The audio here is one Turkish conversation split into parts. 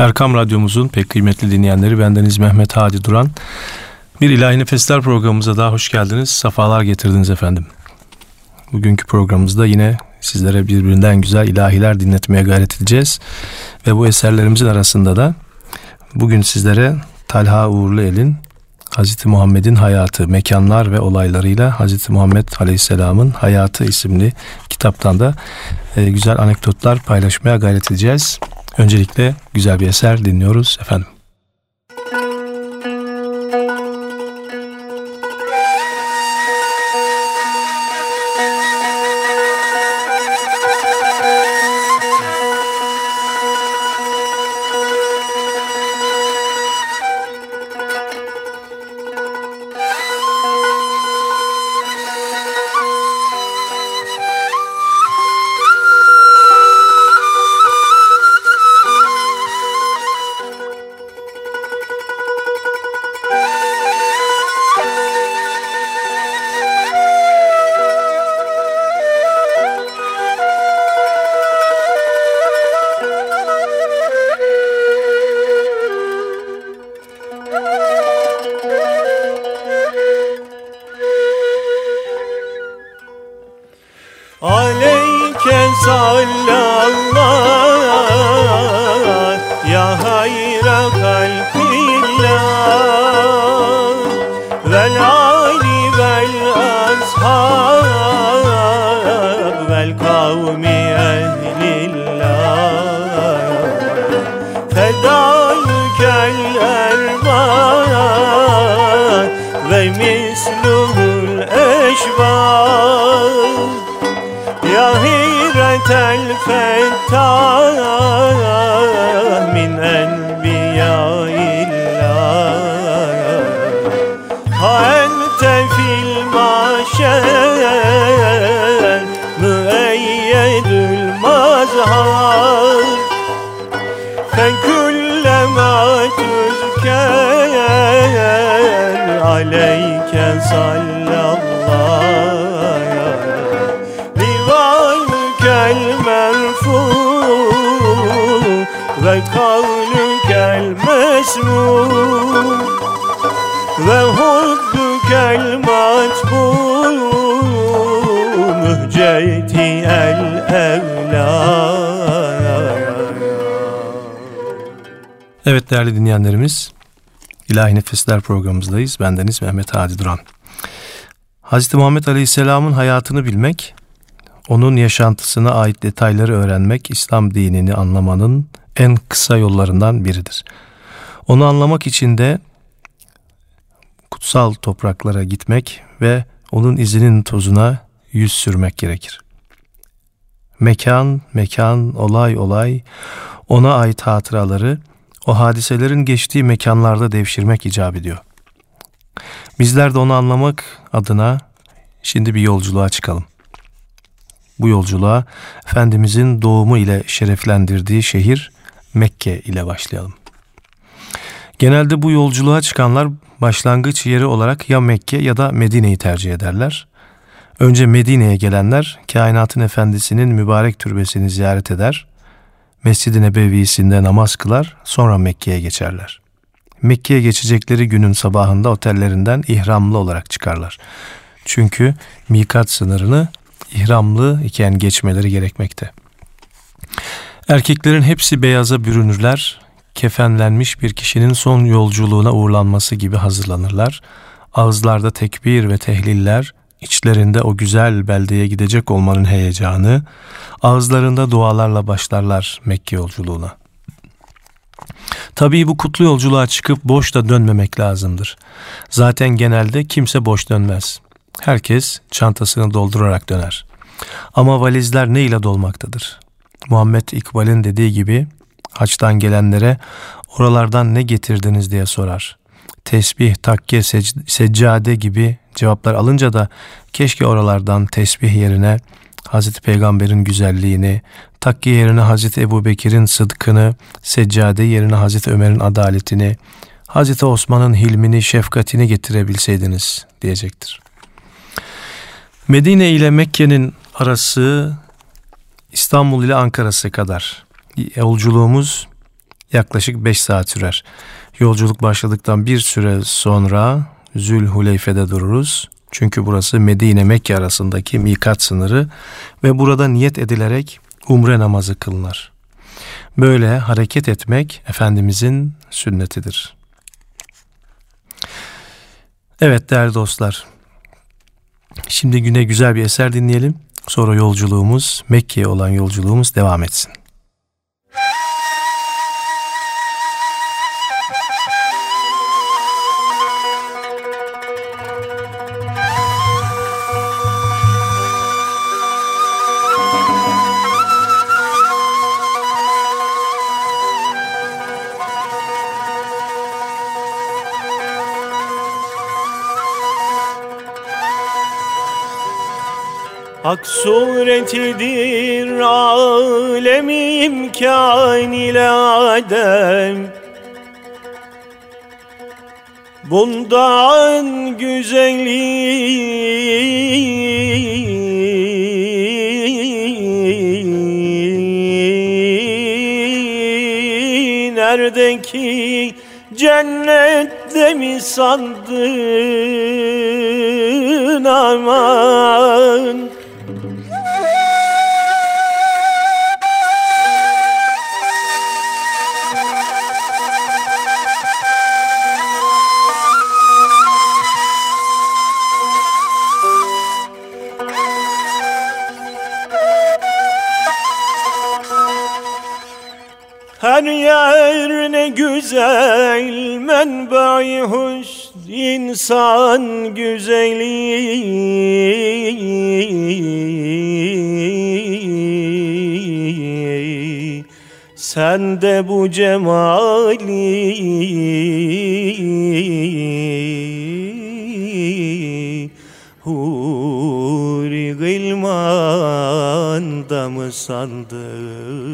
Erkam Radyomuzun pek kıymetli dinleyenleri bendeniz Mehmet Hadi Duran. Bir İlahi Nefesler programımıza daha hoş geldiniz. Safalar getirdiniz efendim. Bugünkü programımızda yine sizlere birbirinden güzel ilahiler dinletmeye gayret edeceğiz. Ve bu eserlerimizin arasında da bugün sizlere Talha Uğurlu El'in Hz. Muhammed'in hayatı, mekanlar ve olaylarıyla Hz. Muhammed Aleyhisselam'ın hayatı isimli kitaptan da e, güzel anekdotlar paylaşmaya gayret edeceğiz. Öncelikle güzel bir eser dinliyoruz efendim. Evet değerli dinleyenlerimiz, İlahi Nefesler programımızdayız. Bendeniz Mehmet Hadi Duran. Hz. Muhammed Aleyhisselam'ın hayatını bilmek, onun yaşantısına ait detayları öğrenmek, İslam dinini anlamanın en kısa yollarından biridir. Onu anlamak için de kutsal topraklara gitmek ve onun izinin tozuna yüz sürmek gerekir. Mekan, mekan, olay, olay, ona ait hatıraları o hadiselerin geçtiği mekanlarda devşirmek icap ediyor. Bizler de onu anlamak adına şimdi bir yolculuğa çıkalım. Bu yolculuğa Efendimizin doğumu ile şereflendirdiği şehir Mekke ile başlayalım. Genelde bu yolculuğa çıkanlar başlangıç yeri olarak ya Mekke ya da Medine'yi tercih ederler. Önce Medine'ye gelenler kainatın efendisinin mübarek türbesini ziyaret eder. Mescid-i Nebevi'sinde namaz kılar, sonra Mekke'ye geçerler. Mekke'ye geçecekleri günün sabahında otellerinden ihramlı olarak çıkarlar. Çünkü mikat sınırını ihramlı iken geçmeleri gerekmekte. Erkeklerin hepsi beyaza bürünürler, kefenlenmiş bir kişinin son yolculuğuna uğurlanması gibi hazırlanırlar. Ağızlarda tekbir ve tehliller, içlerinde o güzel beldeye gidecek olmanın heyecanı, ağızlarında dualarla başlarlar Mekke yolculuğuna. Tabii bu kutlu yolculuğa çıkıp boş da dönmemek lazımdır. Zaten genelde kimse boş dönmez. Herkes çantasını doldurarak döner. Ama valizler ne ile dolmaktadır? Muhammed İkbal'in dediği gibi haçtan gelenlere oralardan ne getirdiniz diye sorar. Tesbih, takke, sec- seccade gibi cevaplar alınca da keşke oralardan tesbih yerine Hazreti Peygamber'in güzelliğini, takke yerine Hazreti Ebu Bekir'in sıdkını, seccade yerine Hazreti Ömer'in adaletini, Hazreti Osman'ın hilmini, şefkatini getirebilseydiniz diyecektir. Medine ile Mekke'nin arası İstanbul ile Ankara'sı kadar. Yolculuğumuz yaklaşık 5 saat sürer. Yolculuk başladıktan bir süre sonra Zülhuleyfe'de dururuz. Çünkü burası Medine Mekke arasındaki mikat sınırı ve burada niyet edilerek umre namazı kılınır. Böyle hareket etmek Efendimizin sünnetidir. Evet değerli dostlar. Şimdi güne güzel bir eser dinleyelim. Sonra yolculuğumuz, Mekke'ye olan yolculuğumuz devam etsin. Hak suretidir alem imkan ile adem. Bundan güzeli nerede ki cennette mi sandın aman Her yer ne güzel menbai hoş insan güzeli Sen de bu cemali Huri gılmanda mı sandın?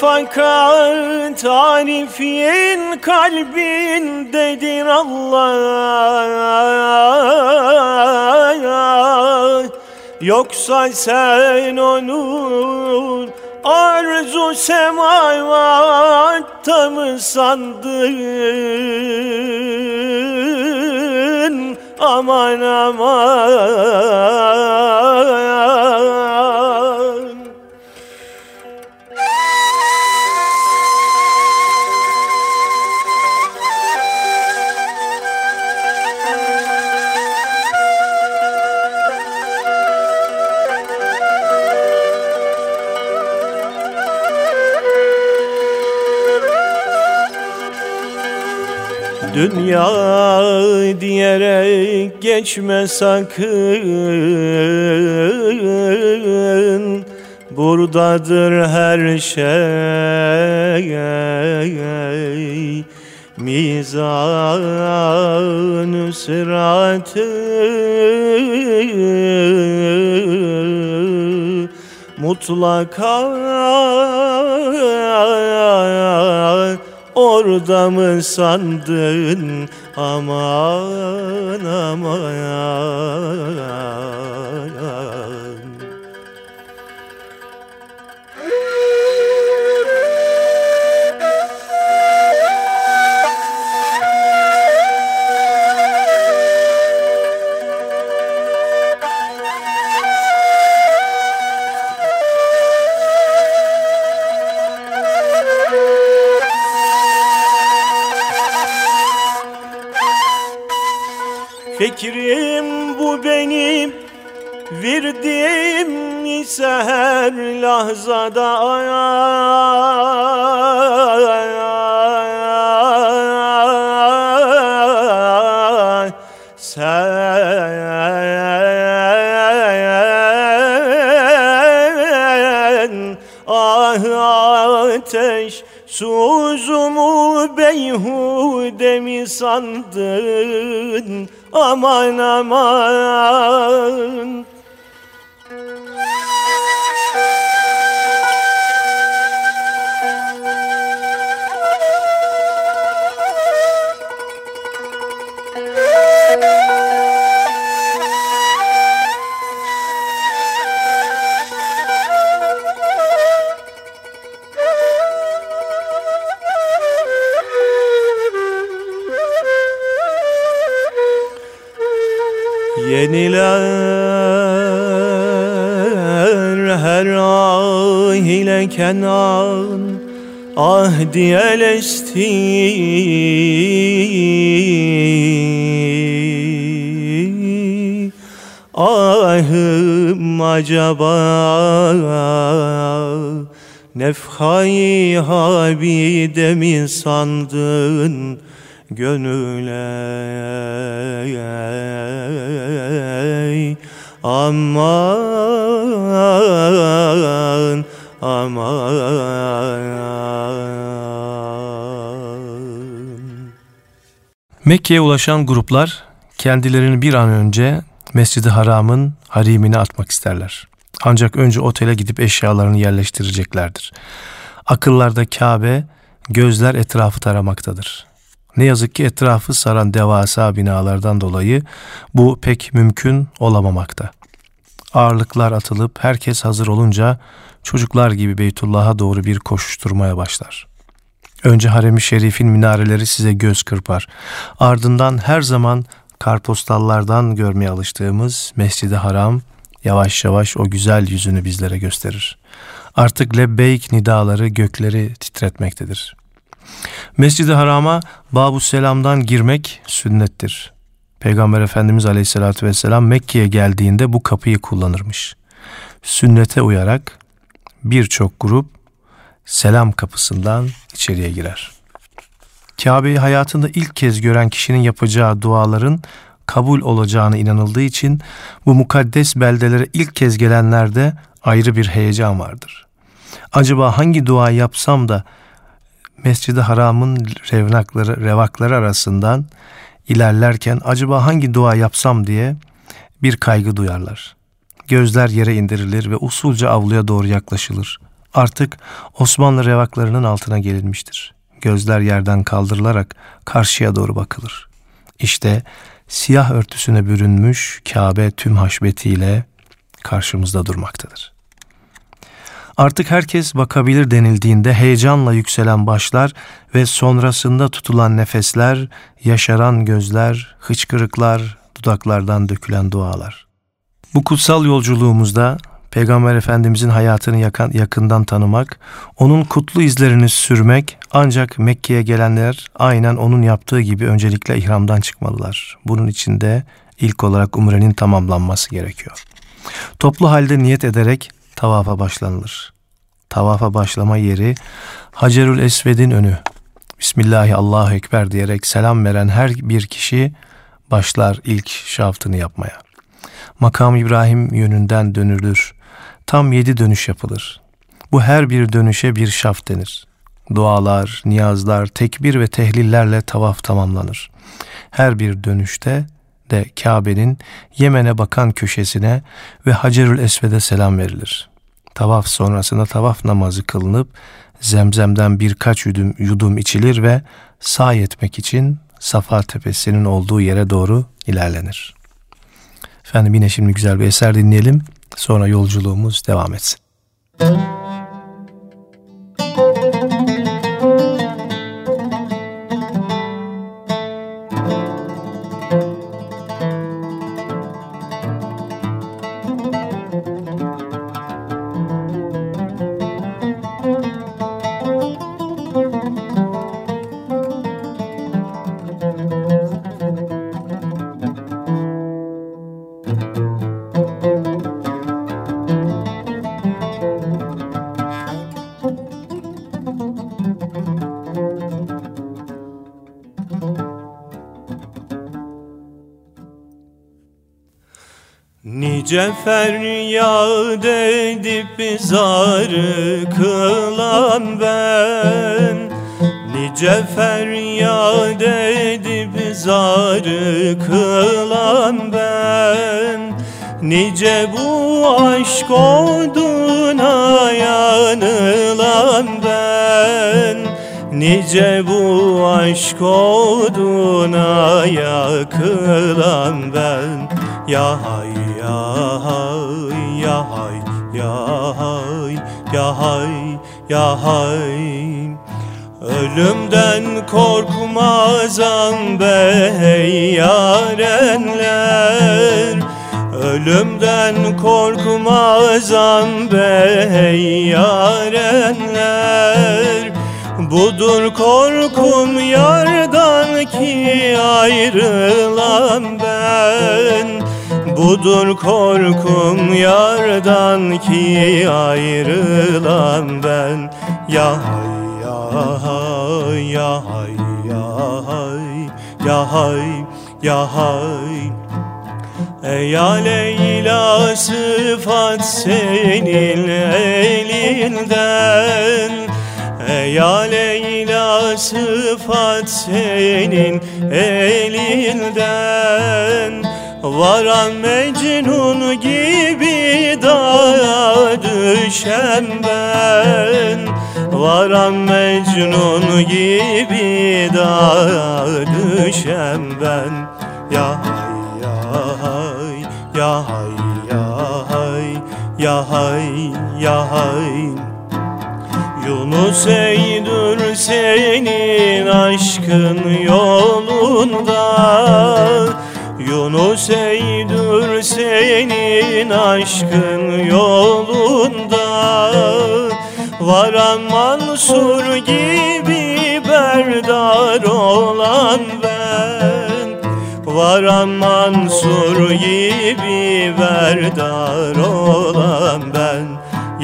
Fakat tarifin kalbindedir Allah. Yoksa sen onun arzu semavatta mı sandın? Aman aman Dünya diyerek geçme sakın. Buradadır her şey. Mizan sıratı. Mutlaka orada mı sandın? Aman aman Fikrim Virdim ise her lahzada Sen ah ateş Suzumu beyhude demi sandın? Aman aman kenan ah diyeleşti. Ahım acaba nefhayı habide mi sandın gönüle? Aman aman Mekke'ye ulaşan gruplar kendilerini bir an önce Mescid-i Haram'ın harimine atmak isterler. Ancak önce otele gidip eşyalarını yerleştireceklerdir. Akıllarda Kabe, gözler etrafı taramaktadır. Ne yazık ki etrafı saran devasa binalardan dolayı bu pek mümkün olamamakta. Ağırlıklar atılıp herkes hazır olunca çocuklar gibi Beytullah'a doğru bir koşuşturmaya başlar. Önce harem-i şerifin minareleri size göz kırpar. Ardından her zaman karpostallardan görmeye alıştığımız Mescid-i Haram yavaş yavaş o güzel yüzünü bizlere gösterir. Artık lebbeyk nidaları gökleri titretmektedir. Mescid-i Haram'a Babu Selam'dan girmek sünnettir. Peygamber Efendimiz Aleyhisselatü Vesselam Mekke'ye geldiğinde bu kapıyı kullanırmış. Sünnete uyarak birçok grup selam kapısından içeriye girer. Kabe'yi hayatında ilk kez gören kişinin yapacağı duaların kabul olacağına inanıldığı için bu mukaddes beldelere ilk kez gelenlerde ayrı bir heyecan vardır. Acaba hangi dua yapsam da Mescid-i Haram'ın revnakları, revakları arasından ilerlerken acaba hangi dua yapsam diye bir kaygı duyarlar. Gözler yere indirilir ve usulca avluya doğru yaklaşılır. Artık Osmanlı revaklarının altına gelinmiştir. Gözler yerden kaldırılarak karşıya doğru bakılır. İşte siyah örtüsüne bürünmüş Kabe tüm haşbetiyle karşımızda durmaktadır. Artık herkes bakabilir denildiğinde heyecanla yükselen başlar ve sonrasında tutulan nefesler, yaşaran gözler, hıçkırıklar, dudaklardan dökülen dualar. Bu kutsal yolculuğumuzda Peygamber Efendimizin hayatını yakan, yakından tanımak, onun kutlu izlerini sürmek ancak Mekke'ye gelenler aynen onun yaptığı gibi öncelikle ihramdan çıkmalılar. Bunun için de ilk olarak umrenin tamamlanması gerekiyor. Toplu halde niyet ederek tavafa başlanılır. Tavafa başlama yeri Hacerül Esved'in önü. Bismillahi Allahu Ekber diyerek selam veren her bir kişi başlar ilk şaftını yapmaya. Makam İbrahim yönünden dönülür. Tam yedi dönüş yapılır. Bu her bir dönüşe bir şaft denir. Dualar, niyazlar, tekbir ve tehlillerle tavaf tamamlanır. Her bir dönüşte de Kabe'nin Yemen'e bakan köşesine ve Hacerül Esved'e selam verilir. Tavaf sonrasında tavaf namazı kılınıp zemzemden birkaç yudum, yudum içilir ve sağ etmek için Safa tepesinin olduğu yere doğru ilerlenir. Efendim yine şimdi güzel bir eser dinleyelim. Sonra yolculuğumuz devam etsin. Müzik Nice feryat edip zar kılan ben. Nice feryat edip zarı kılan ben. Nice bu aşk oduna yanılan ben. Nice bu aşk oduna yakılan ben. Ya hay ya hay ya hay ya hay ya hay ya hay Ölümden korkmazam bey yarenler. Ölümden korkmazam bey yarenler. Budur korkum yardan ki ayrılan ben Budur korkum yardan ki ayrılan ben. Ya hay ya hay ya hay ya hay ya hay ya hay. Ey ya Leyla sıfat senin elinden. Ey ya Leyla sıfat senin elinden Varan Mecnun gibi dağa düşen ben. Varan Mecnun gibi dağa düşen ben. Ya hay ya hay ya hay ya hay ya hay. Ya hay Yunus Eydür senin aşkın yolunda Yunus Eydür senin aşkın yolunda. Varan Mansur gibi berdar olan ben. Varan Mansur gibi berdar olan ben.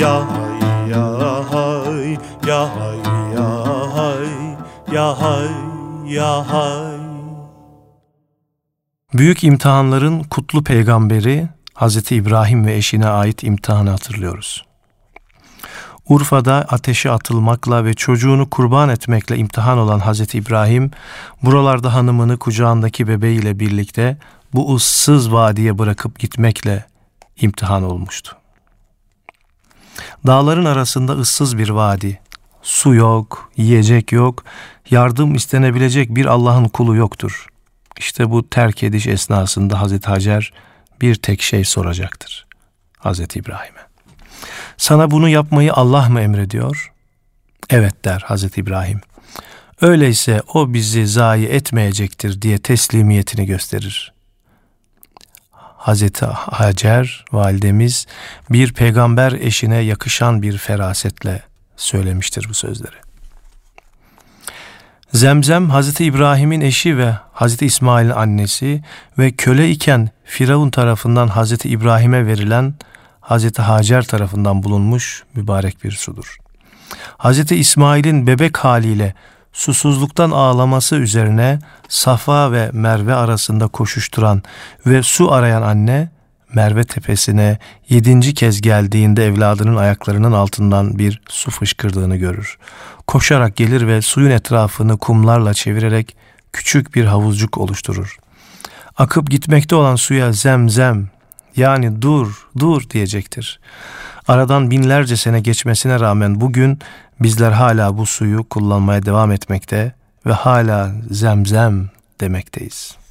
Ya hay ya hay ya hay ya hay ya hay ya hay Büyük imtihanların kutlu peygamberi Hz. İbrahim ve eşine ait imtihanı hatırlıyoruz. Urfa'da ateşe atılmakla ve çocuğunu kurban etmekle imtihan olan Hz. İbrahim, buralarda hanımını kucağındaki bebeğiyle birlikte bu ıssız vadiye bırakıp gitmekle imtihan olmuştu. Dağların arasında ıssız bir vadi, su yok, yiyecek yok, yardım istenebilecek bir Allah'ın kulu yoktur. İşte bu terk ediş esnasında Hazreti Hacer bir tek şey soracaktır. Hazreti İbrahim'e. Sana bunu yapmayı Allah mı emrediyor? Evet der Hazreti İbrahim. Öyleyse o bizi zayi etmeyecektir diye teslimiyetini gösterir. Hazreti Hacer validemiz bir peygamber eşine yakışan bir ferasetle söylemiştir bu sözleri. Zemzem Hazreti İbrahim'in eşi ve Hazreti İsmail'in annesi ve köle iken Firavun tarafından Hazreti İbrahim'e verilen Hazreti Hacer tarafından bulunmuş mübarek bir sudur. Hazreti İsmail'in bebek haliyle susuzluktan ağlaması üzerine Safa ve Merve arasında koşuşturan ve su arayan anne Merve tepesine yedinci kez geldiğinde evladının ayaklarının altından bir su fışkırdığını görür. Koşarak gelir ve suyun etrafını kumlarla çevirerek küçük bir havuzcuk oluşturur. Akıp gitmekte olan suya zemzem yani dur dur diyecektir. Aradan binlerce sene geçmesine rağmen bugün bizler hala bu suyu kullanmaya devam etmekte ve hala zemzem demekteyiz.''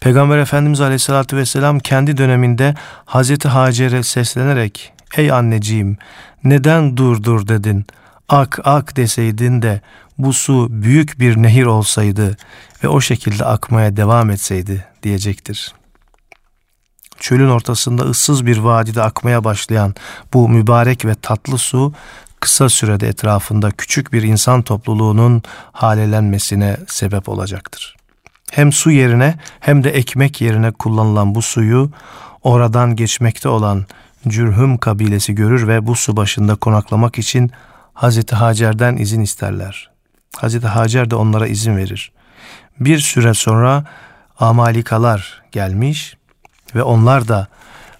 Peygamber Efendimiz Aleyhisselatü Vesselam kendi döneminde Hazreti Hacer'e seslenerek Ey anneciğim neden dur dur dedin ak ak deseydin de bu su büyük bir nehir olsaydı ve o şekilde akmaya devam etseydi diyecektir. Çölün ortasında ıssız bir vadide akmaya başlayan bu mübarek ve tatlı su kısa sürede etrafında küçük bir insan topluluğunun halelenmesine sebep olacaktır. Hem su yerine hem de ekmek yerine kullanılan bu suyu oradan geçmekte olan Cürhüm kabilesi görür ve bu su başında konaklamak için Hazreti Hacer'den izin isterler. Hazreti Hacer de onlara izin verir. Bir süre sonra Amalikalar gelmiş ve onlar da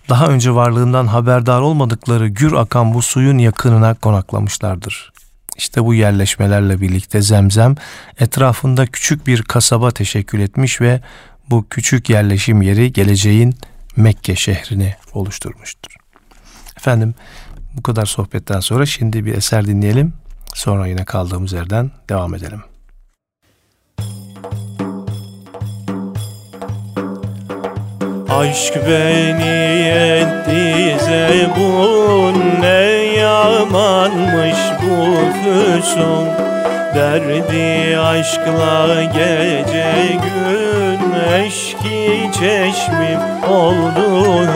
daha önce varlığından haberdar olmadıkları gür akan bu suyun yakınına konaklamışlardır. İşte bu yerleşmelerle birlikte Zemzem etrafında küçük bir kasaba teşekkül etmiş ve bu küçük yerleşim yeri geleceğin Mekke şehrini oluşturmuştur. Efendim bu kadar sohbetten sonra şimdi bir eser dinleyelim. Sonra yine kaldığımız yerden devam edelim. Aşk beni etti zebun Ne yamanmış bu füsun. Derdi aşkla gece gün Eşki çeşmim oldun.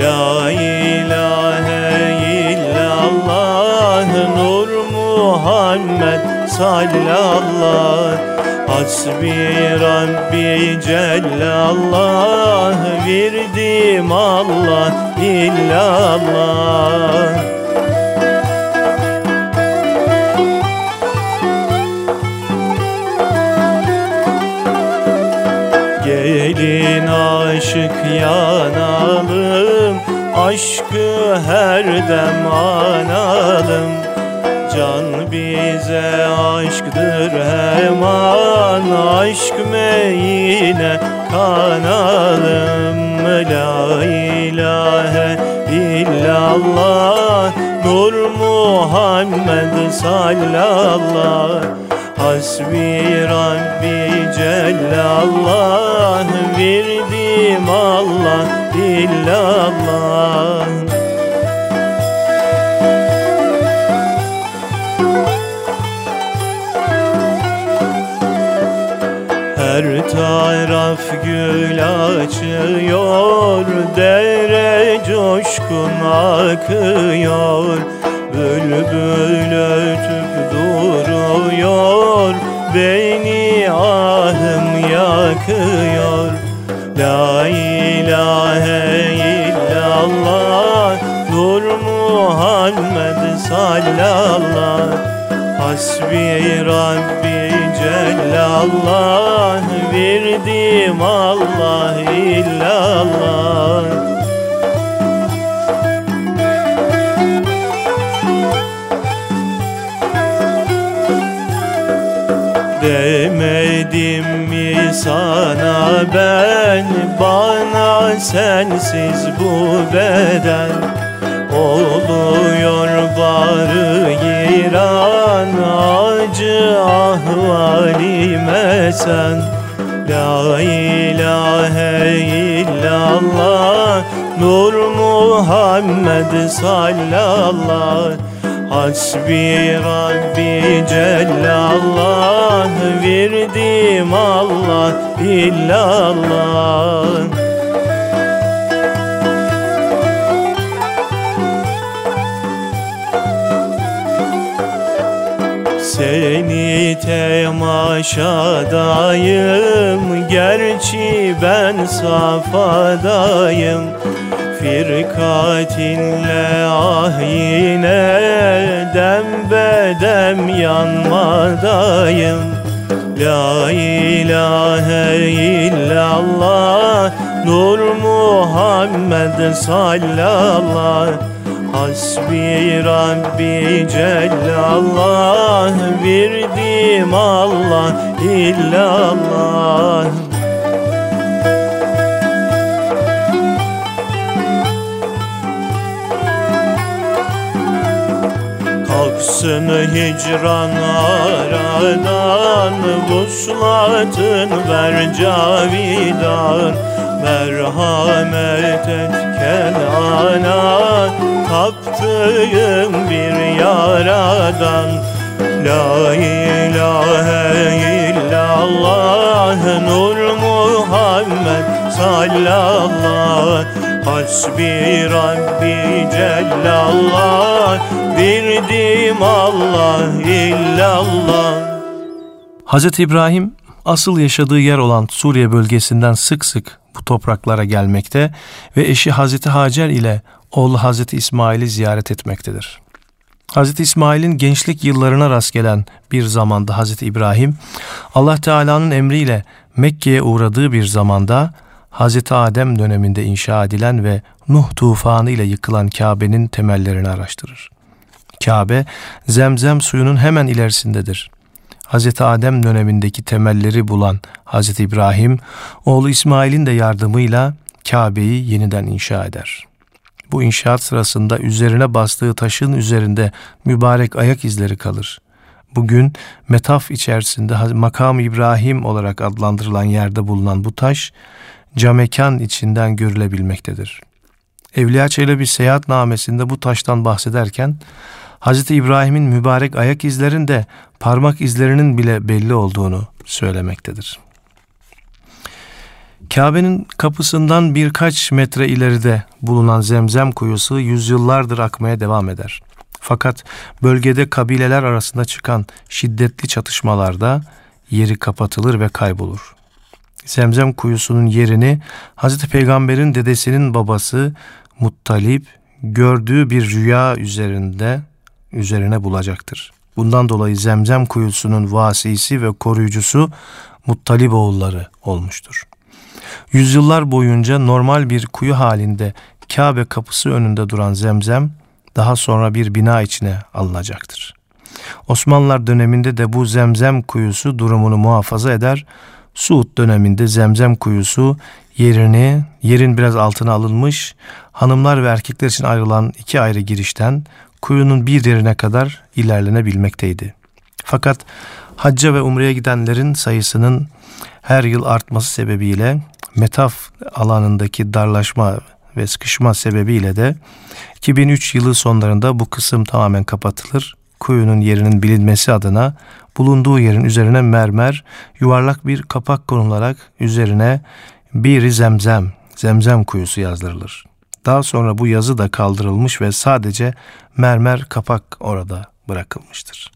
La ilahe illallah Nur Muhammed sallallahu Hasbi Rabbi Cellallah Virdim Allah illallah. Gelin aşık yanalım Aşkı her dem analım. Can bize aşktır hemen Aşk meyine kanalım. La ilahe illallah Nur Muhammed sallallah Hasbi Rabbi Cellallah Virdim Allah illallah gül açıyor Dere coşkun akıyor. Bülbül ötüp duruyor Beni ahım yakıyor. La ilahe illallah Nur Muhammed sallallahu Hasbi Rabbi Cellallah Virdim Allah illallah. Demedim mi sana ben Bana sensiz bu beden. Oluyor barı giran ahvalime sen. La ilahe illallah Nur Muhammed sallallah Hasbi Rabbi Cellallah Virdim Allah illallah Seni temaşadayım Gerçi ben safadayım. Firkatinle ah yine Dem bedem yanmadayım. La ilahe illallah Nur Muhammed sallallahu Hasbi Rabbi Cellallah Virdim Allah illallah. Kalksın hicran aradan Vuslatın ver cavidan Merhamet et Kenan'a Taptığım bir yaradan La ilahe illallah Nur Muhammed sallallah Hasbi Rabbi cellallah Birdim Allah illallah Hz. İbrahim asıl yaşadığı yer olan Suriye bölgesinden sık sık bu topraklara gelmekte ve eşi Hazreti Hacer ile oğlu Hazreti İsmail'i ziyaret etmektedir. Hazreti İsmail'in gençlik yıllarına rast gelen bir zamanda Hazreti İbrahim, Allah Teala'nın emriyle Mekke'ye uğradığı bir zamanda Hazreti Adem döneminde inşa edilen ve Nuh tufanı ile yıkılan Kabe'nin temellerini araştırır. Kabe zemzem suyunun hemen ilerisindedir. Hz. Adem dönemindeki temelleri bulan Hz. İbrahim, oğlu İsmail'in de yardımıyla Kabe'yi yeniden inşa eder. Bu inşaat sırasında üzerine bastığı taşın üzerinde mübarek ayak izleri kalır. Bugün metaf içerisinde makam İbrahim olarak adlandırılan yerde bulunan bu taş camekan içinden görülebilmektedir. Evliya Çelebi seyahat namesinde bu taştan bahsederken Hz. İbrahim'in mübarek ayak izlerinde parmak izlerinin bile belli olduğunu söylemektedir. Kabe'nin kapısından birkaç metre ileride bulunan zemzem kuyusu yüzyıllardır akmaya devam eder. Fakat bölgede kabileler arasında çıkan şiddetli çatışmalarda yeri kapatılır ve kaybolur. Zemzem kuyusunun yerini Hazreti Peygamber'in dedesinin babası Muttalip gördüğü bir rüya üzerinde üzerine bulacaktır. Bundan dolayı Zemzem kuyusunun vasisi ve koruyucusu Muttalip oğulları olmuştur. Yüzyıllar boyunca normal bir kuyu halinde Kabe kapısı önünde duran Zemzem daha sonra bir bina içine alınacaktır. Osmanlılar döneminde de bu Zemzem kuyusu durumunu muhafaza eder. Suud döneminde Zemzem kuyusu yerini yerin biraz altına alınmış hanımlar ve erkekler için ayrılan iki ayrı girişten kuyunun bir yerine kadar ilerlenebilmekteydi. Fakat hacca ve umreye gidenlerin sayısının her yıl artması sebebiyle metaf alanındaki darlaşma ve sıkışma sebebiyle de 2003 yılı sonlarında bu kısım tamamen kapatılır. Kuyunun yerinin bilinmesi adına bulunduğu yerin üzerine mermer yuvarlak bir kapak konularak üzerine bir zemzem, zemzem kuyusu yazdırılır. Daha sonra bu yazı da kaldırılmış ve sadece mermer kapak orada bırakılmıştır.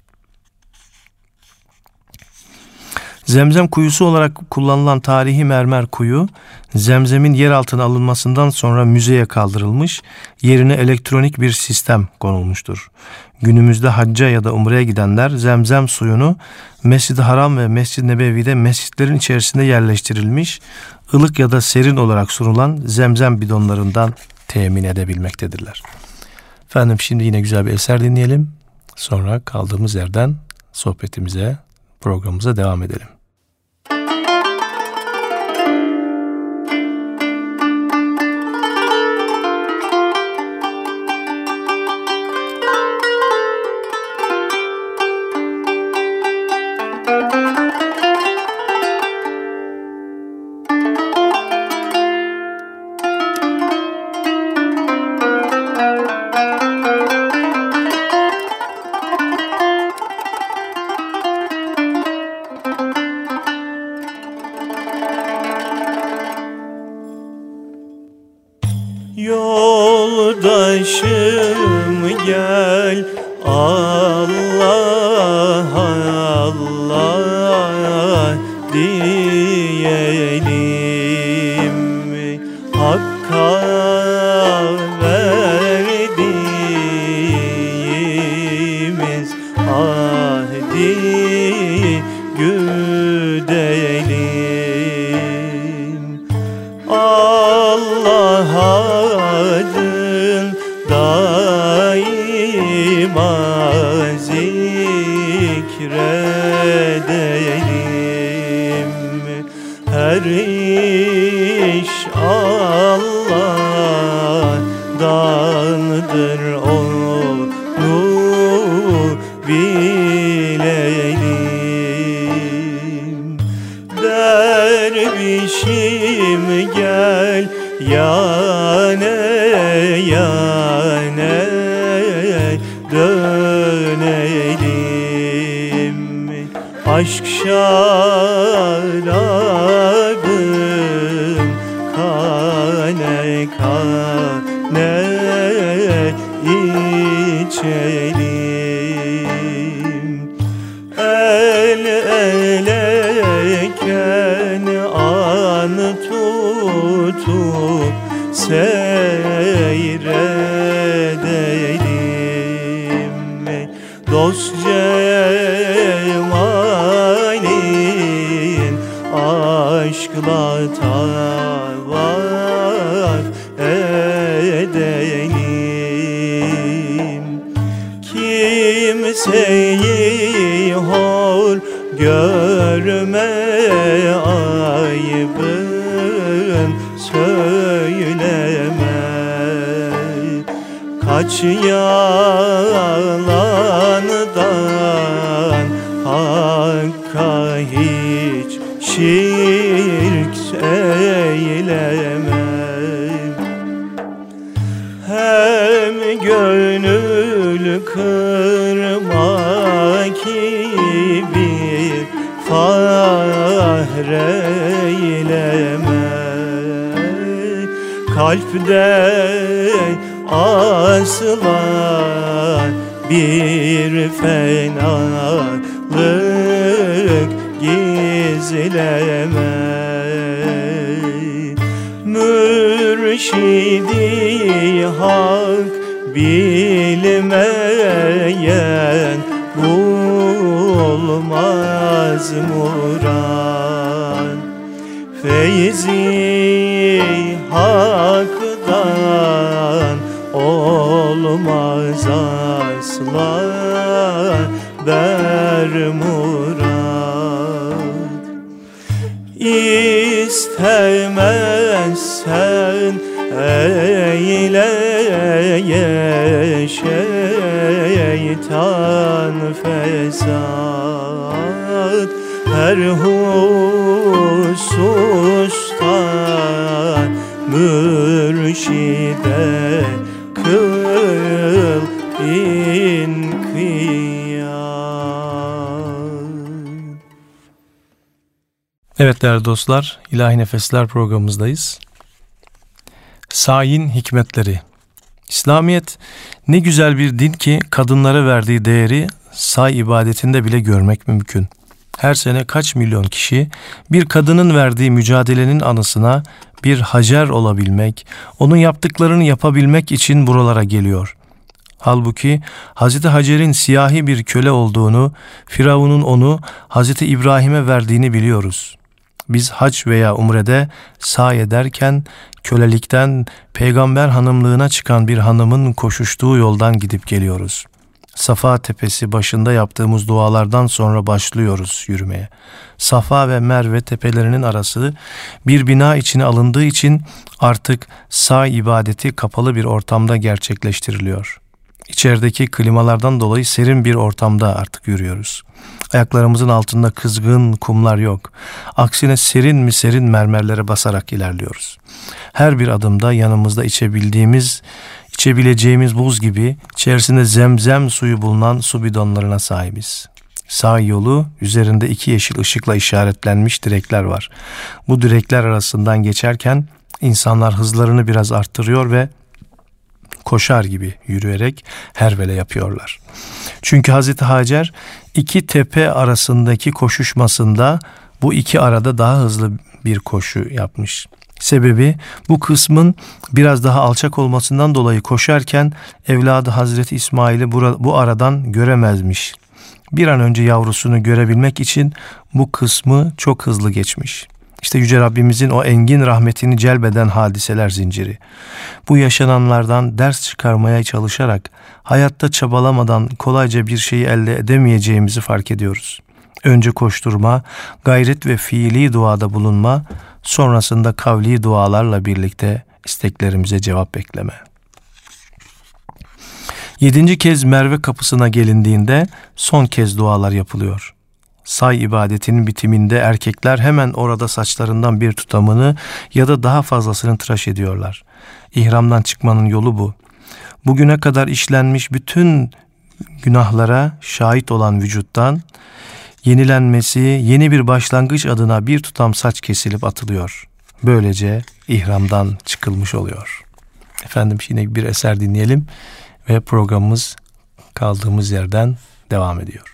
Zemzem kuyusu olarak kullanılan tarihi mermer kuyu, zemzemin yer altına alınmasından sonra müzeye kaldırılmış, yerine elektronik bir sistem konulmuştur. Günümüzde hacca ya da umreye gidenler zemzem suyunu Mescid-i Haram ve Mescid-i Nebevi'de mescitlerin içerisinde yerleştirilmiş, ılık ya da serin olarak sunulan zemzem bidonlarından temin edebilmektedirler. Efendim şimdi yine güzel bir eser dinleyelim. Sonra kaldığımız yerden sohbetimize, programımıza devam edelim. dervişim gel yane yane dönelim. Aşk şarabım kane kane içelim Kaç yalandan Hakka hiç şirk eyleme Hem gönül kırma ki bir fahreyleme. Kalpte asla bir fenalık gizleme Mürşidi hak bilmeyen bulmaz muran Feyzi olmaz asla bermurad İstemezsen eyle şeytan fesat. Her hususta mürşide Evet değerli dostlar, İlahi Nefesler programımızdayız. Sayin hikmetleri. İslamiyet ne güzel bir din ki kadınlara verdiği değeri say ibadetinde bile görmek mümkün. Her sene kaç milyon kişi bir kadının verdiği mücadelenin anısına bir hacer olabilmek, onun yaptıklarını yapabilmek için buralara geliyor. Halbuki Hazreti Hacer'in siyahi bir köle olduğunu, Firavun'un onu Hazreti İbrahim'e verdiğini biliyoruz. Biz hac veya umrede sahi ederken kölelikten peygamber hanımlığına çıkan bir hanımın koşuştuğu yoldan gidip geliyoruz. Safa tepesi başında yaptığımız dualardan sonra başlıyoruz yürümeye. Safa ve Merve tepelerinin arası bir bina içine alındığı için artık sağ ibadeti kapalı bir ortamda gerçekleştiriliyor. İçerideki klimalardan dolayı serin bir ortamda artık yürüyoruz. Ayaklarımızın altında kızgın kumlar yok. Aksine serin mi serin mermerlere basarak ilerliyoruz. Her bir adımda yanımızda içebildiğimiz, içebileceğimiz buz gibi içerisinde zemzem suyu bulunan su bidonlarına sahibiz. Sağ yolu üzerinde iki yeşil ışıkla işaretlenmiş direkler var. Bu direkler arasından geçerken insanlar hızlarını biraz arttırıyor ve koşar gibi yürüyerek hervele yapıyorlar. Çünkü Hazreti Hacer iki tepe arasındaki koşuşmasında bu iki arada daha hızlı bir koşu yapmış. Sebebi bu kısmın biraz daha alçak olmasından dolayı koşarken evladı Hazreti İsmail'i bu aradan göremezmiş. Bir an önce yavrusunu görebilmek için bu kısmı çok hızlı geçmiş. İşte Yüce Rabbimizin o engin rahmetini celbeden hadiseler zinciri. Bu yaşananlardan ders çıkarmaya çalışarak hayatta çabalamadan kolayca bir şeyi elde edemeyeceğimizi fark ediyoruz. Önce koşturma, gayret ve fiili duada bulunma, sonrasında kavli dualarla birlikte isteklerimize cevap bekleme. Yedinci kez Merve kapısına gelindiğinde son kez dualar yapılıyor. Say ibadetinin bitiminde erkekler hemen orada saçlarından bir tutamını ya da daha fazlasını tıraş ediyorlar. İhramdan çıkmanın yolu bu. Bugüne kadar işlenmiş bütün günahlara şahit olan vücuttan yenilenmesi, yeni bir başlangıç adına bir tutam saç kesilip atılıyor. Böylece ihramdan çıkılmış oluyor. Efendim yine bir eser dinleyelim ve programımız kaldığımız yerden devam ediyor.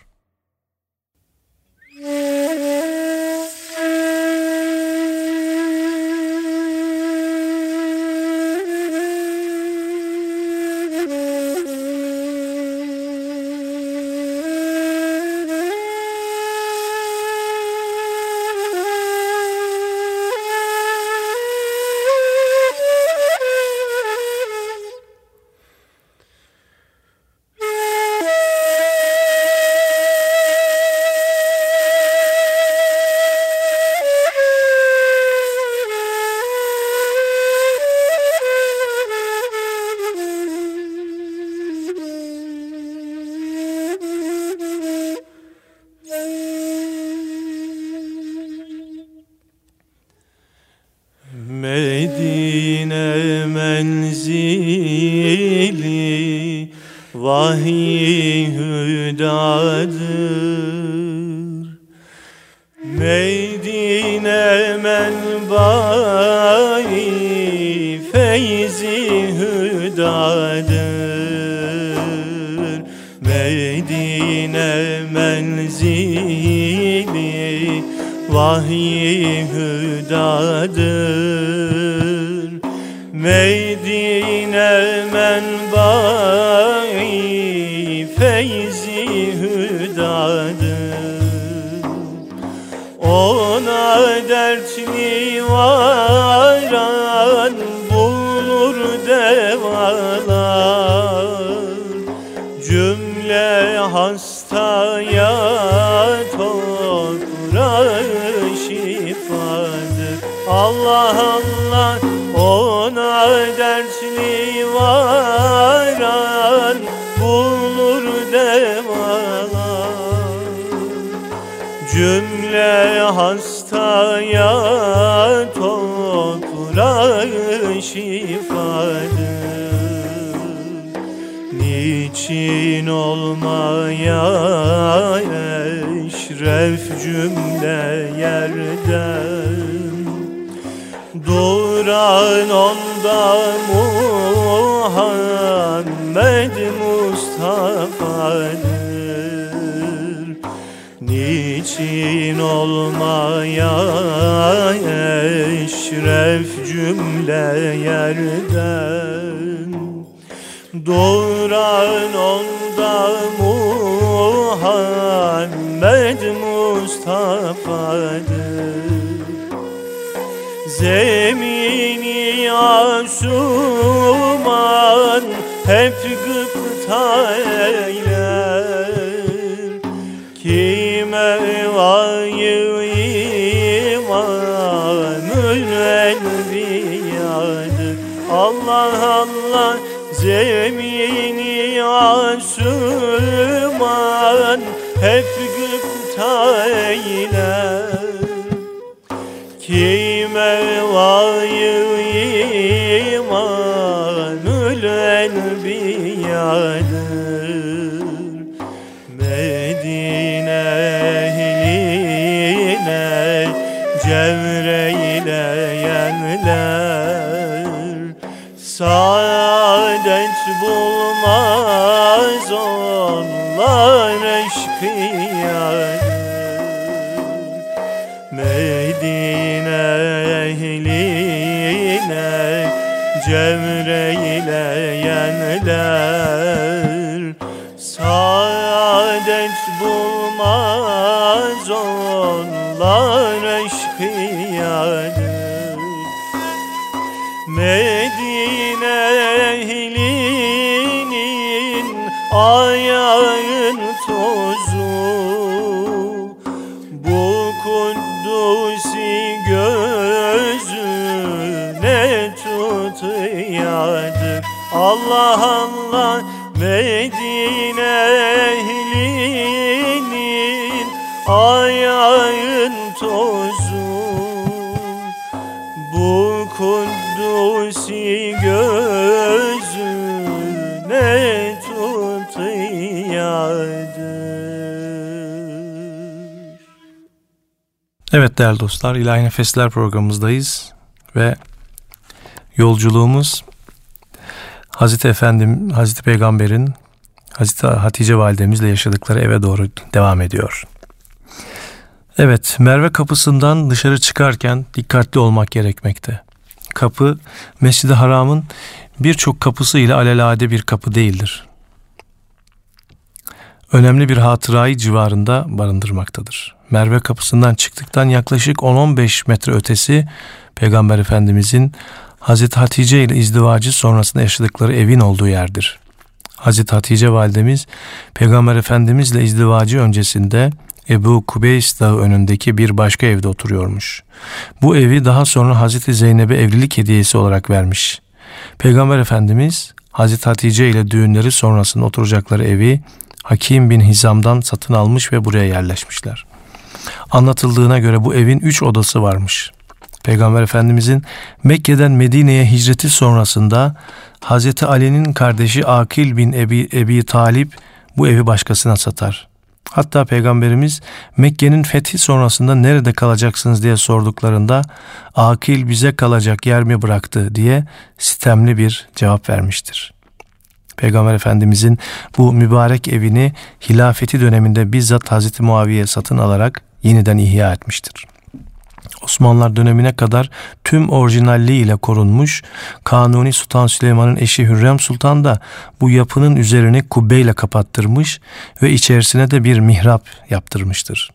Medine menbai feyzi hüdadır Ona dertli varan hastaya toprağı şifadır. Niçin olmaya eşref cümle yerden? Duran onda Muhammed Mustafa'dır Niçin olmaya eşref cümle yerden. Duran onda Muhammed Mustafa'dır. Zemini asuman hep gıpta eyler enbiyadır Allah Allah zemini asuman hep gıpta eyler Kime vayı imanül enbiyadır Evet değerli dostlar İlahi Nefesler programımızdayız ve yolculuğumuz Hazreti Efendim, Hazreti Peygamber'in Hazreti Hatice validemizle yaşadıkları eve doğru devam ediyor. Evet, Merve kapısından dışarı çıkarken dikkatli olmak gerekmekte. Kapı Mescid-i Haram'ın birçok kapısı ile alelade bir kapı değildir. Önemli bir hatırayı civarında barındırmaktadır. Merve kapısından çıktıktan yaklaşık 10-15 metre ötesi Peygamber Efendimizin Hazreti Hatice ile izdivacı sonrasında yaşadıkları evin olduğu yerdir. Hazreti Hatice validemiz Peygamber Efendimiz ile izdivacı öncesinde Ebu Kubeys dağı önündeki bir başka evde oturuyormuş. Bu evi daha sonra Hazreti Zeynep'e evlilik hediyesi olarak vermiş. Peygamber Efendimiz Hazreti Hatice ile düğünleri sonrasında oturacakları evi Hakim bin Hizam'dan satın almış ve buraya yerleşmişler. Anlatıldığına göre bu evin üç odası varmış. Peygamber Efendimizin Mekke'den Medine'ye hicreti sonrasında Hazreti Ali'nin kardeşi Akil bin Ebi, Ebi Talip bu evi başkasına satar. Hatta Peygamberimiz Mekke'nin fethi sonrasında nerede kalacaksınız diye sorduklarında Akil bize kalacak yer mi bıraktı diye sitemli bir cevap vermiştir. Peygamber Efendimizin bu mübarek evini hilafeti döneminde bizzat Hazreti Muaviye satın alarak yeniden ihya etmiştir. Osmanlılar dönemine kadar tüm orijinalliği ile korunmuş, Kanuni Sultan Süleyman'ın eşi Hürrem Sultan da bu yapının üzerini kubbeyle kapattırmış ve içerisine de bir mihrap yaptırmıştır.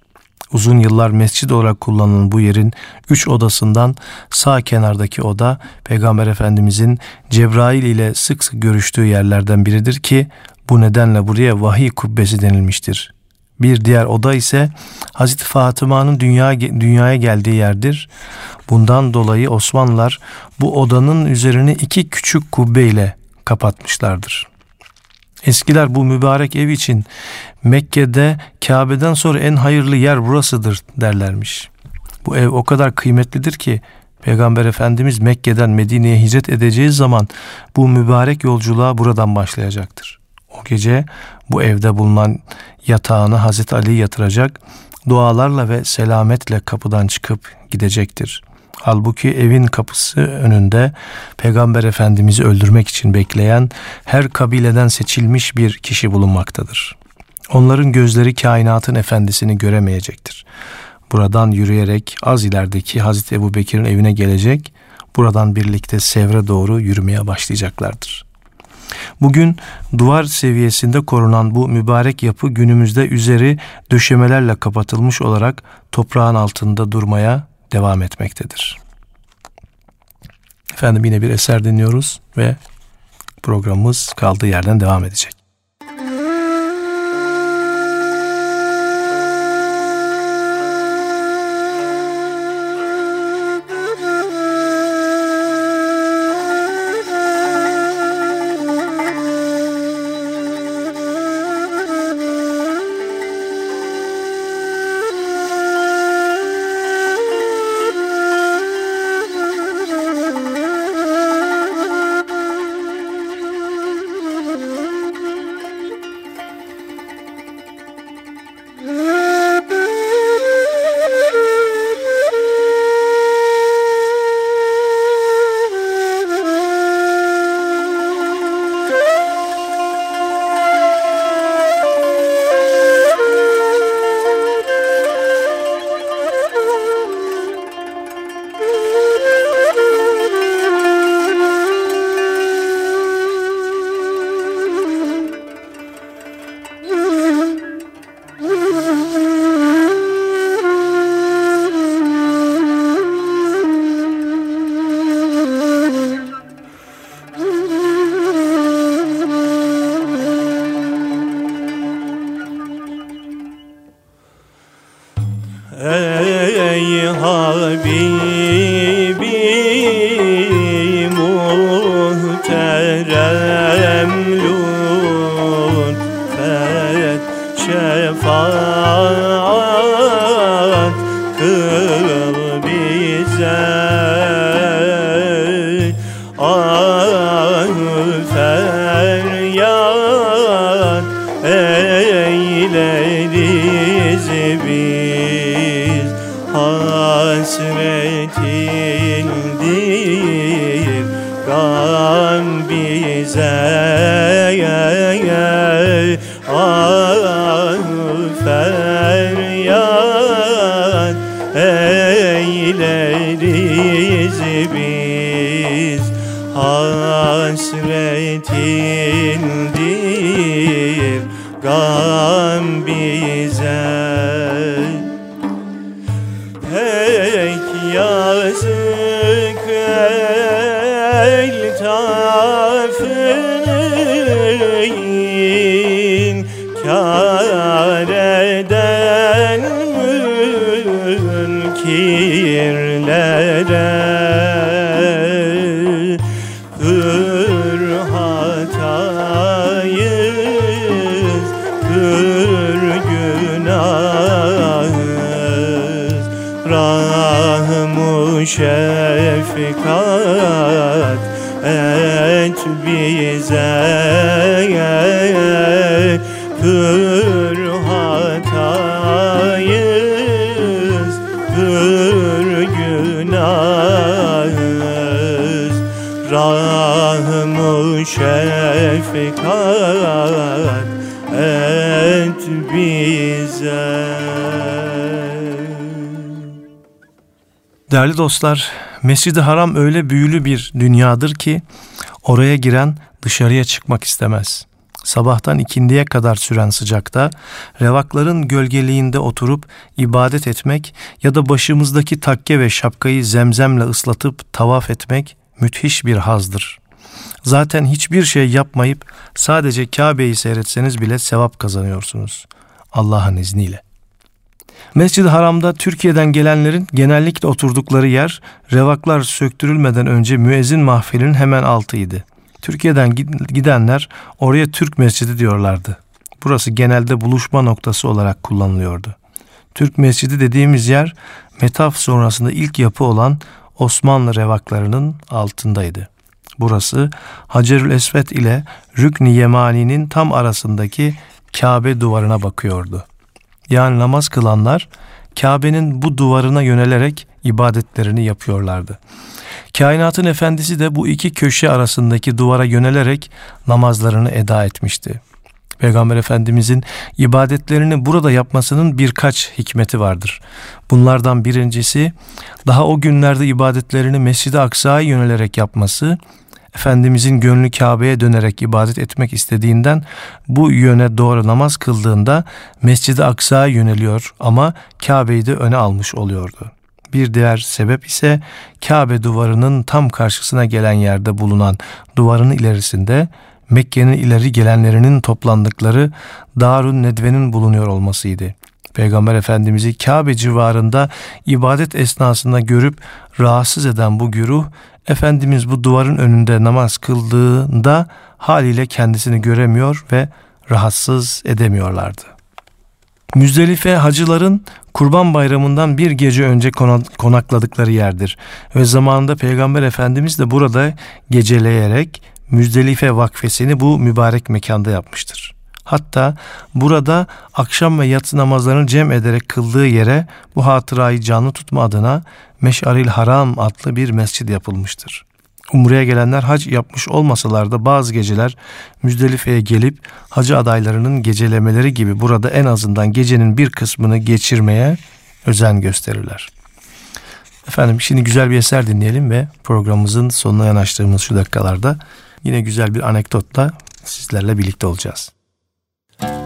Uzun yıllar mescid olarak kullanılan bu yerin üç odasından sağ kenardaki oda Peygamber Efendimizin Cebrail ile sık sık görüştüğü yerlerden biridir ki bu nedenle buraya vahiy kubbesi denilmiştir. Bir diğer oda ise Hazreti Fatıma'nın dünya, dünyaya geldiği yerdir. Bundan dolayı Osmanlılar bu odanın üzerini iki küçük kubbe ile kapatmışlardır. Eskiler bu mübarek ev için Mekke'de Kabe'den sonra en hayırlı yer burasıdır derlermiş. Bu ev o kadar kıymetlidir ki Peygamber Efendimiz Mekke'den Medine'ye hicret edeceği zaman bu mübarek yolculuğa buradan başlayacaktır. O gece bu evde bulunan yatağına Hazreti Ali yatıracak, dualarla ve selametle kapıdan çıkıp gidecektir. Halbuki evin kapısı önünde Peygamber Efendimiz'i öldürmek için bekleyen her kabileden seçilmiş bir kişi bulunmaktadır. Onların gözleri kainatın efendisini göremeyecektir. Buradan yürüyerek az ilerideki Hazreti Ebu Bekir'in evine gelecek, buradan birlikte Sevr'e doğru yürümeye başlayacaklardır. Bugün duvar seviyesinde korunan bu mübarek yapı günümüzde üzeri döşemelerle kapatılmış olarak toprağın altında durmaya devam etmektedir. Efendim yine bir eser dinliyoruz ve programımız kaldığı yerden devam edecek. 天。Şefkat et bize. Pür hatayız Pür günahız. Rahmu şefkat Değerli dostlar, Mescid-i Haram öyle büyülü bir dünyadır ki oraya giren dışarıya çıkmak istemez. Sabahtan ikindiye kadar süren sıcakta revakların gölgeliğinde oturup ibadet etmek ya da başımızdaki takke ve şapkayı zemzemle ıslatıp tavaf etmek müthiş bir hazdır. Zaten hiçbir şey yapmayıp sadece Kabe'yi seyretseniz bile sevap kazanıyorsunuz. Allah'ın izniyle. Mescid-i Haram'da Türkiye'den gelenlerin genellikle oturdukları yer revaklar söktürülmeden önce müezzin mahfilinin hemen altıydı. Türkiye'den gidenler oraya Türk Mescidi diyorlardı. Burası genelde buluşma noktası olarak kullanılıyordu. Türk Mescidi dediğimiz yer Metaf sonrasında ilk yapı olan Osmanlı revaklarının altındaydı. Burası Hacerül Esvet ile Rükni Yemani'nin tam arasındaki Kabe duvarına bakıyordu yani namaz kılanlar Kabe'nin bu duvarına yönelerek ibadetlerini yapıyorlardı. Kainatın efendisi de bu iki köşe arasındaki duvara yönelerek namazlarını eda etmişti. Peygamber Efendimizin ibadetlerini burada yapmasının birkaç hikmeti vardır. Bunlardan birincisi daha o günlerde ibadetlerini Mescid-i Aksa'ya yönelerek yapması Efendimizin gönlü Kabe'ye dönerek ibadet etmek istediğinden bu yöne doğru namaz kıldığında Mescid-i Aksa'ya yöneliyor ama Kabe'yi de öne almış oluyordu. Bir diğer sebep ise Kabe duvarının tam karşısına gelen yerde bulunan duvarın ilerisinde Mekke'nin ileri gelenlerinin toplandıkları Darun Nedve'nin bulunuyor olmasıydı. Peygamber Efendimiz'i Kabe civarında ibadet esnasında görüp rahatsız eden bu güruh Efendimiz bu duvarın önünde namaz kıldığında haliyle kendisini göremiyor ve rahatsız edemiyorlardı. Müzdelife hacıların Kurban Bayramı'ndan bir gece önce konakladıkları yerdir ve zamanında Peygamber Efendimiz de burada geceleyerek Müzdelife vakfesini bu mübarek mekanda yapmıştır. Hatta burada akşam ve yatsı namazlarını cem ederek kıldığı yere bu hatırayı canlı tutma adına Meş'aril Haram adlı bir mescid yapılmıştır. Umre'ye gelenler hac yapmış olmasalar da bazı geceler Müzdelife'ye gelip hacı adaylarının gecelemeleri gibi burada en azından gecenin bir kısmını geçirmeye özen gösterirler. Efendim şimdi güzel bir eser dinleyelim ve programımızın sonuna yanaştığımız şu dakikalarda yine güzel bir anekdotla sizlerle birlikte olacağız.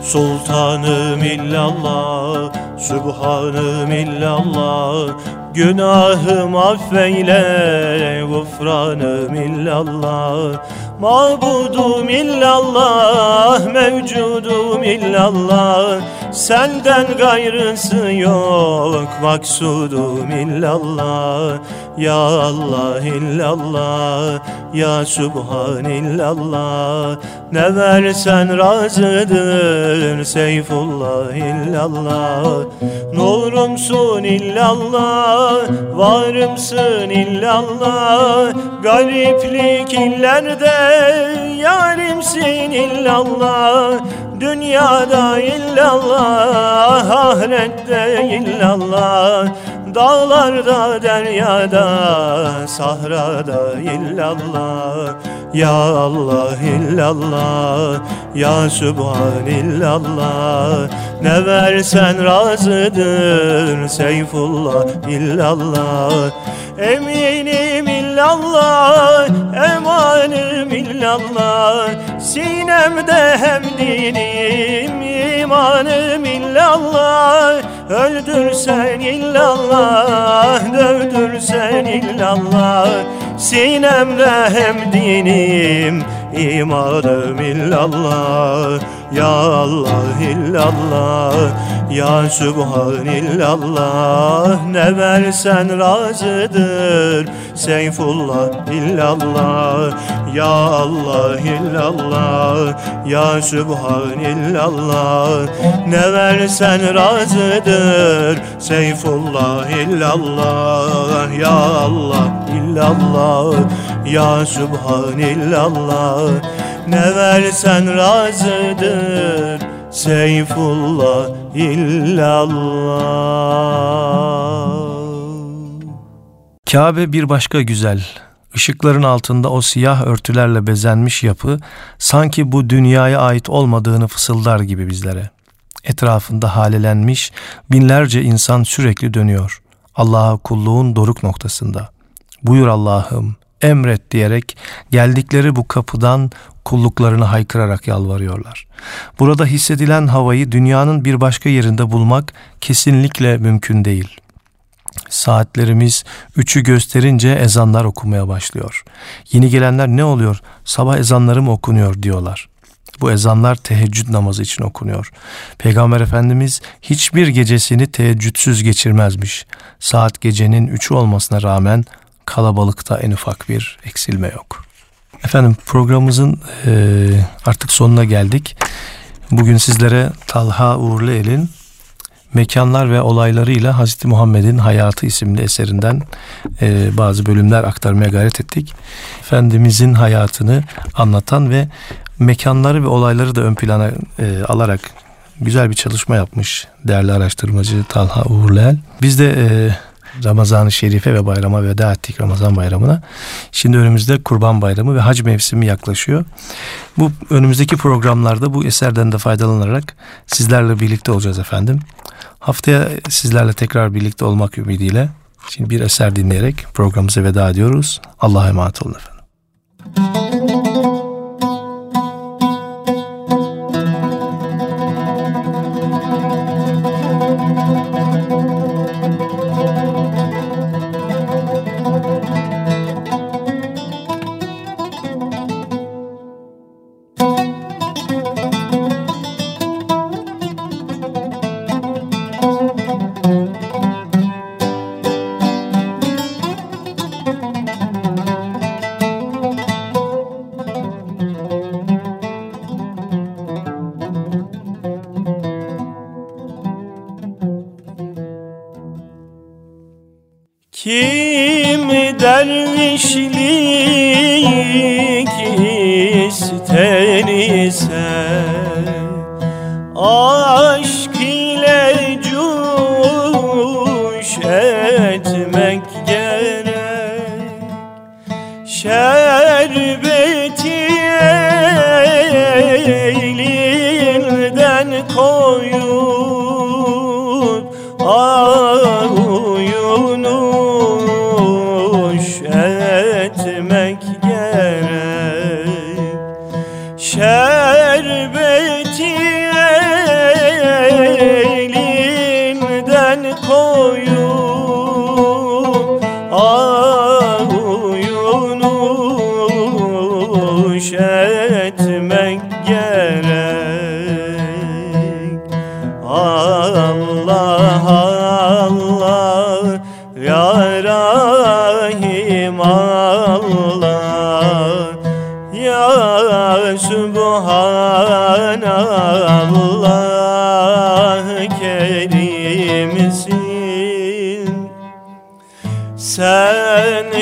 Sultanım illallah, Sübhanım illallah Günahım affeyle, gufranım illallah Mabudum illallah, mevcudum illallah. Senden gayrısı yok, maksudum illallah. Ya Allah illallah, Ya Subhan illallah Ne versen razıdır, Seyfullah illallah. Nurumsun illallah, varımsın illallah. Gariplik illerde yarimsin illallah Dünyada illallah, ahirette illallah Dağlarda, deryada, sahrada illallah Ya Allah illallah, Ya Sübhan illallah Ne versen razıdır Seyfullah illallah. Eminim illallah, emanım illallah. Sinemde hem dinim, imanım illallah Öldürsen illallah, dövdürsen illallah. Sinemde hem dinim, imanım illallah Ya Allah illallah Ya Subhanillallah Ne versen razıdır Seyfullah illallah. Ya Allah illallah Ya Subhanillallah Ne versen razıdır Seyfullah illallah. Ya Allah illallah Ya Subhanillallah Ne versen razıdır Seyfullah illallah Kabe bir başka güzel. Işıkların altında o siyah örtülerle bezenmiş yapı sanki bu dünyaya ait olmadığını fısıldar gibi bizlere. Etrafında halelenmiş binlerce insan sürekli dönüyor. Allah'a kulluğun doruk noktasında. Buyur Allah'ım, emret diyerek geldikleri bu kapıdan kulluklarını haykırarak yalvarıyorlar. Burada hissedilen havayı dünyanın bir başka yerinde bulmak kesinlikle mümkün değil.'' Saatlerimiz üçü gösterince ezanlar okumaya başlıyor. Yeni gelenler ne oluyor? Sabah ezanları mı okunuyor diyorlar. Bu ezanlar teheccüd namazı için okunuyor. Peygamber Efendimiz hiçbir gecesini teheccüdsüz geçirmezmiş. Saat gecenin üçü olmasına rağmen kalabalıkta en ufak bir eksilme yok. Efendim programımızın e, artık sonuna geldik. Bugün sizlere Talha Uğurlu El'in mekanlar ve olaylarıyla Hazreti Muhammed'in Hayatı isimli eserinden e, bazı bölümler aktarmaya gayret ettik. Efendimizin hayatını anlatan ve mekanları ve olayları da ön plana e, alarak güzel bir çalışma yapmış değerli araştırmacı Talha Uğurleel. Biz de e, Ramazan-ı Şerife ve bayrama veda ettik Ramazan bayramına. Şimdi önümüzde Kurban Bayramı ve hac mevsimi yaklaşıyor. Bu önümüzdeki programlarda bu eserden de faydalanarak sizlerle birlikte olacağız efendim. Haftaya sizlerle tekrar birlikte olmak ümidiyle şimdi bir eser dinleyerek programımıza veda ediyoruz. Allah'a emanet olun efendim. aşk ile cuş etmek gerek Şer sen